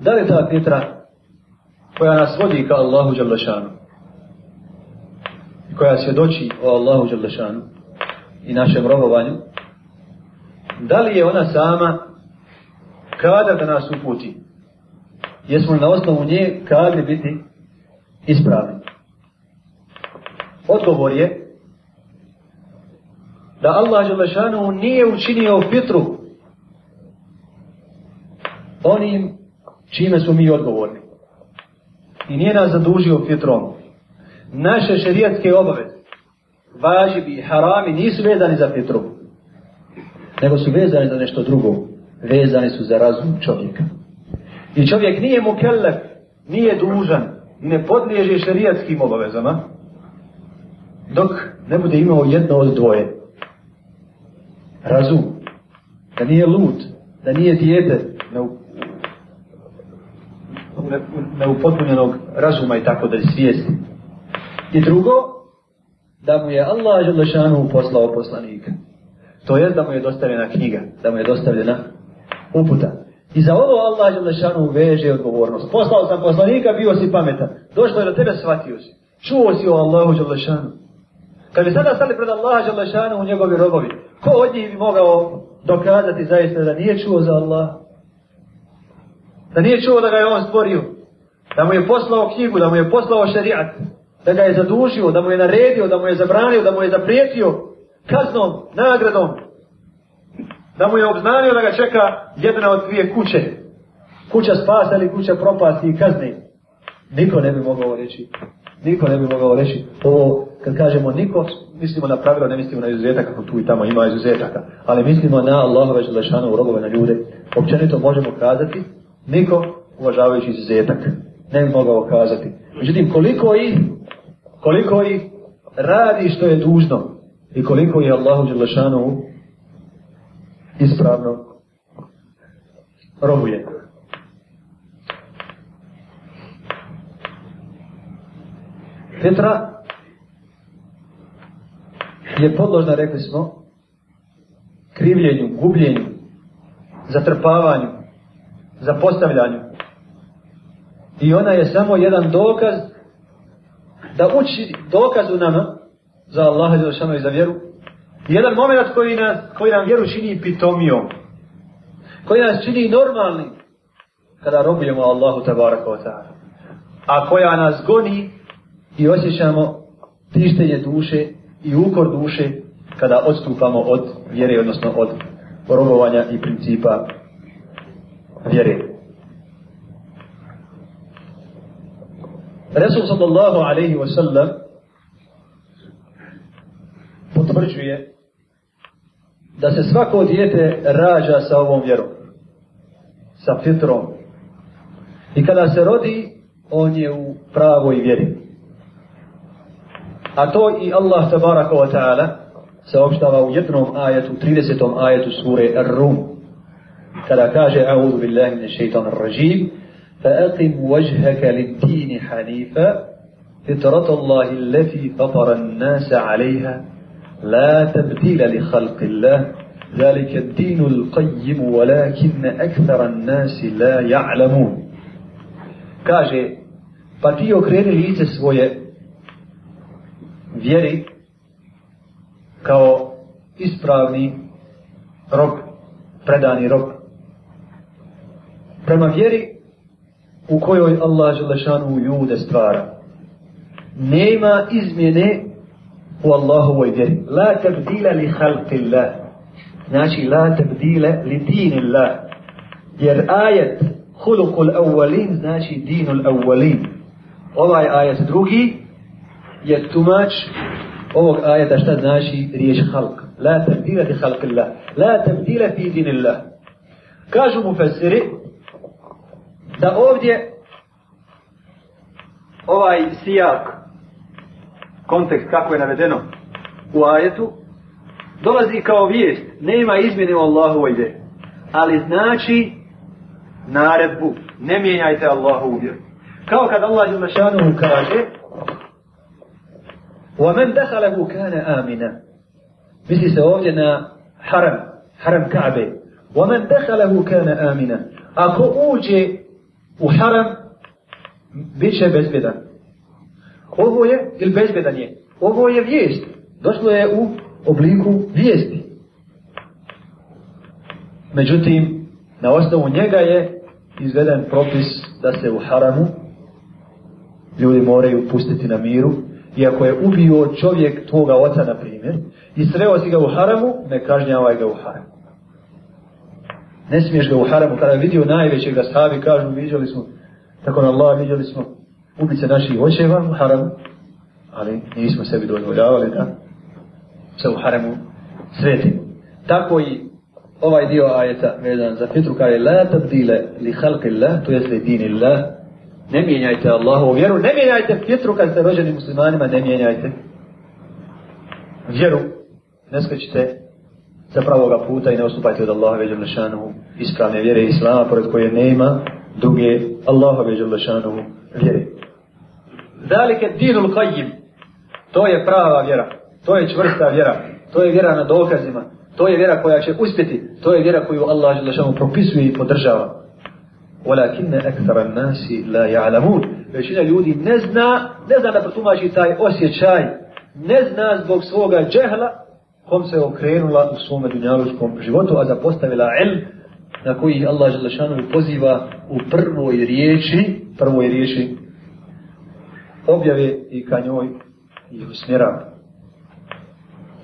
Da li ta pjetra koja nas vodi ka Allahu Đalešanu, koja svjedoči o Allahu Đalešanu i našem robovanju, da li je ona sama kada da nas uputi? Jesmo li na osnovu nje kada biti ispravni? Odgovor je da Allah Đalešanu nije učinio fitru onim čime smo mi odgovorni. I nije nas zadužio fitrom. Naše šerijatske obaveze, važibi i harami nisu vezani za fitru. Nego su vezani za nešto drugo. Vezani su za razum čovjeka. I čovjek nije mu kellef, nije dužan, ne podliježe šerijatskim obavezama, dok ne bude imao jedno od dvoje. Razum. Da nije lud, da nije dijete, neupotpunjenog razuma i tako da je svijesti. I drugo, da mu je Allah Želešanu poslao poslanika. To je da mu je dostavljena knjiga, da mu je dostavljena uputa. I za ovo Allah Želešanu veže odgovornost. Poslao sam poslanika, bio si pametan. Došlo je do tebe, shvatio si. Čuo si o Allahu Želešanu. Kad bi sada stali pred Allaha Želešanu u njegovi robovi, ko od njih bi mogao dokazati zaista da nije čuo za Allah? Da nije čuo da ga je on stvorio. Da mu je poslao knjigu, da mu je poslao šerijat. Da ga je zadužio, da mu je naredio, da mu je zabranio, da mu je zaprijetio kaznom, nagradom. Da mu je obznanio da ga čeka jedna od dvije kuće. Kuća spasa ili kuća propasti i kazne. Niko ne bi mogao reći. Niko ne bi mogao reći. Ovo, kad kažemo niko, mislimo na pravilo, ne mislimo na izuzetak, kako tu i tamo ima izuzetaka. Ali mislimo na Allahove želešanu u robove na ljude. Općenito možemo kazati Niko, uvažavajući izuzetak, ne bi mogao kazati. Međutim, koliko ih, koliko ih radi što je dužno i koliko je Allahu Đelešanu ispravno robuje. Petra je podložna, rekli smo, krivljenju, gubljenju, zatrpavanju, za postavljanju. I ona je samo jedan dokaz da uči dokaz u nama za Allaha za i za vjeru. Jedan moment koji, nas, koji nam vjeru čini pitomijom. Koji nas čini normalnim kada robujemo Allahu tabaraka wa ta'ala. A koja nas goni i osjećamo tištenje duše i ukor duše kada odstupamo od vjere, odnosno od robovanja i principa vjere. Resul sallallahu alaihi wa sallam potvrđuje da se svako dijete rađa sa ovom vjerom, sa fitrom. I kada se rodi, on je u pravoj vjeri. A to i Allah tabaraka wa ta'ala saopštava u jednom ajetu, 30. ajetu sure Ar-Rum. Kada kaže أعوذ بالله من الشيطان الرجيم. فأقم وجهك للدين حنيفا فطرة الله التي فطر الناس عليها. لا تبديل لخلق الله. ذلك الدين القيم ولكن أكثر الناس لا يعلمون. Kaže pa ti okreni lice svoje vjeri kao ispravni rob, predani prema vjeri u kojoj Allah Želešanu ljude stvara. Nema izmjene u Allahovoj vjeri. La tabdila li halqillah. Znači, la tabdila li dini Allah. Jer ajet hulukul awwalin znači dinul awwalin. Ovaj ajet drugi je tumač ovog ajeta šta znači riječ halq. La tabdila li halqillah. La tabdila fi dini Allah. Kažu mu fesiri, da ovdje ovaj sijak, kontekst kako je navedeno u ajetu, dolazi kao vijest, nema izmjene u Allahu ide, ali znači naredbu, ne mijenjajte Allahu uvjer. Kao kad Allah je mašanu kaže, وَمَنْ دَخَلَهُ كَانَ آمِنًا Misli se ovdje na haram, haram Ka'be. وَمَنْ دَخَلَهُ كَانَ آمِنًا Ako uđe u haram, bit će bezbedan. Ovo je, ili bezbedan je, ovo je vijest. Došlo je u obliku vijesti. Međutim, na osnovu njega je izveden propis da se u haramu ljudi moraju pustiti na miru, iako je ubio čovjek tvoga oca, na primjer, i sreo si ga u haramu, ne kažnjavaj ga u haramu. Ne smiješ ga u haramu, kada je vidio najvećeg sahabi, kažu, vidjeli smo, tako na Allah, vidjeli smo ubice naših očeva u haramu, ali nismo sebi dozvoljavali da se u haramu svetimo. Tako i ovaj dio ajeta vezan za fitru kaže la tabdile li halki Allah, to jest li dini ne mijenjajte Allahovu vjeru, ne mijenjajte fitru kad ste rođeni muslimanima, ne mijenjajte vjeru, ne skačite sa pravoga puta i ne ostupajte od Allaha veđer lešanu ispravne vjere Islama, pored koje nema druge Allaha veđer lešanu vjere. Zalike dinul qajim, to je prava vjera, to je čvrsta vjera, to je vjera na dokazima, to je vjera koja će uspjeti, to je vjera koju Allah lešanuhu propisuje i podržava. Walakinne ekstara nasi la ja'lamun. Većina ljudi ne zna, ne zna da protumači taj osjećaj, ne zna zbog svoga džehla, kom se okrenula u svome dunjalučkom životu, a zapostavila ilm na koji Allah Želešanu poziva u prvoj riječi, prvoj riječi objave i ka njoj i usmjerava.